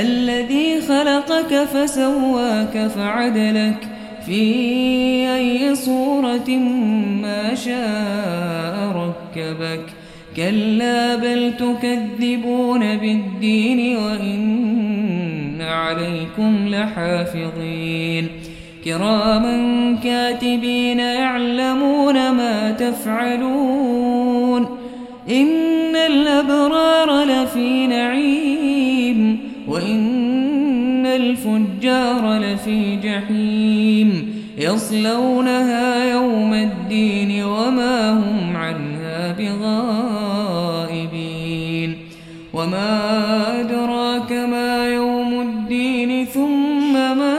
الذي خلقك فسواك فعدلك في أي صورة ما شاء ركبك. كلا بل تكذبون بالدين وإن عليكم لحافظين. كراما كاتبين يعلمون ما تفعلون. إن الأبرار لفي نعيم. الفجار لفي جحيم يصلونها يوم الدين وما هم عنها بغائبين وما أدراك ما يوم الدين ثم ما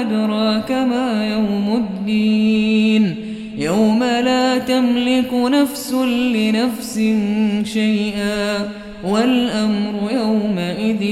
أدراك ما يوم الدين يوم لا تملك نفس لنفس شيئا والأمر يومئذ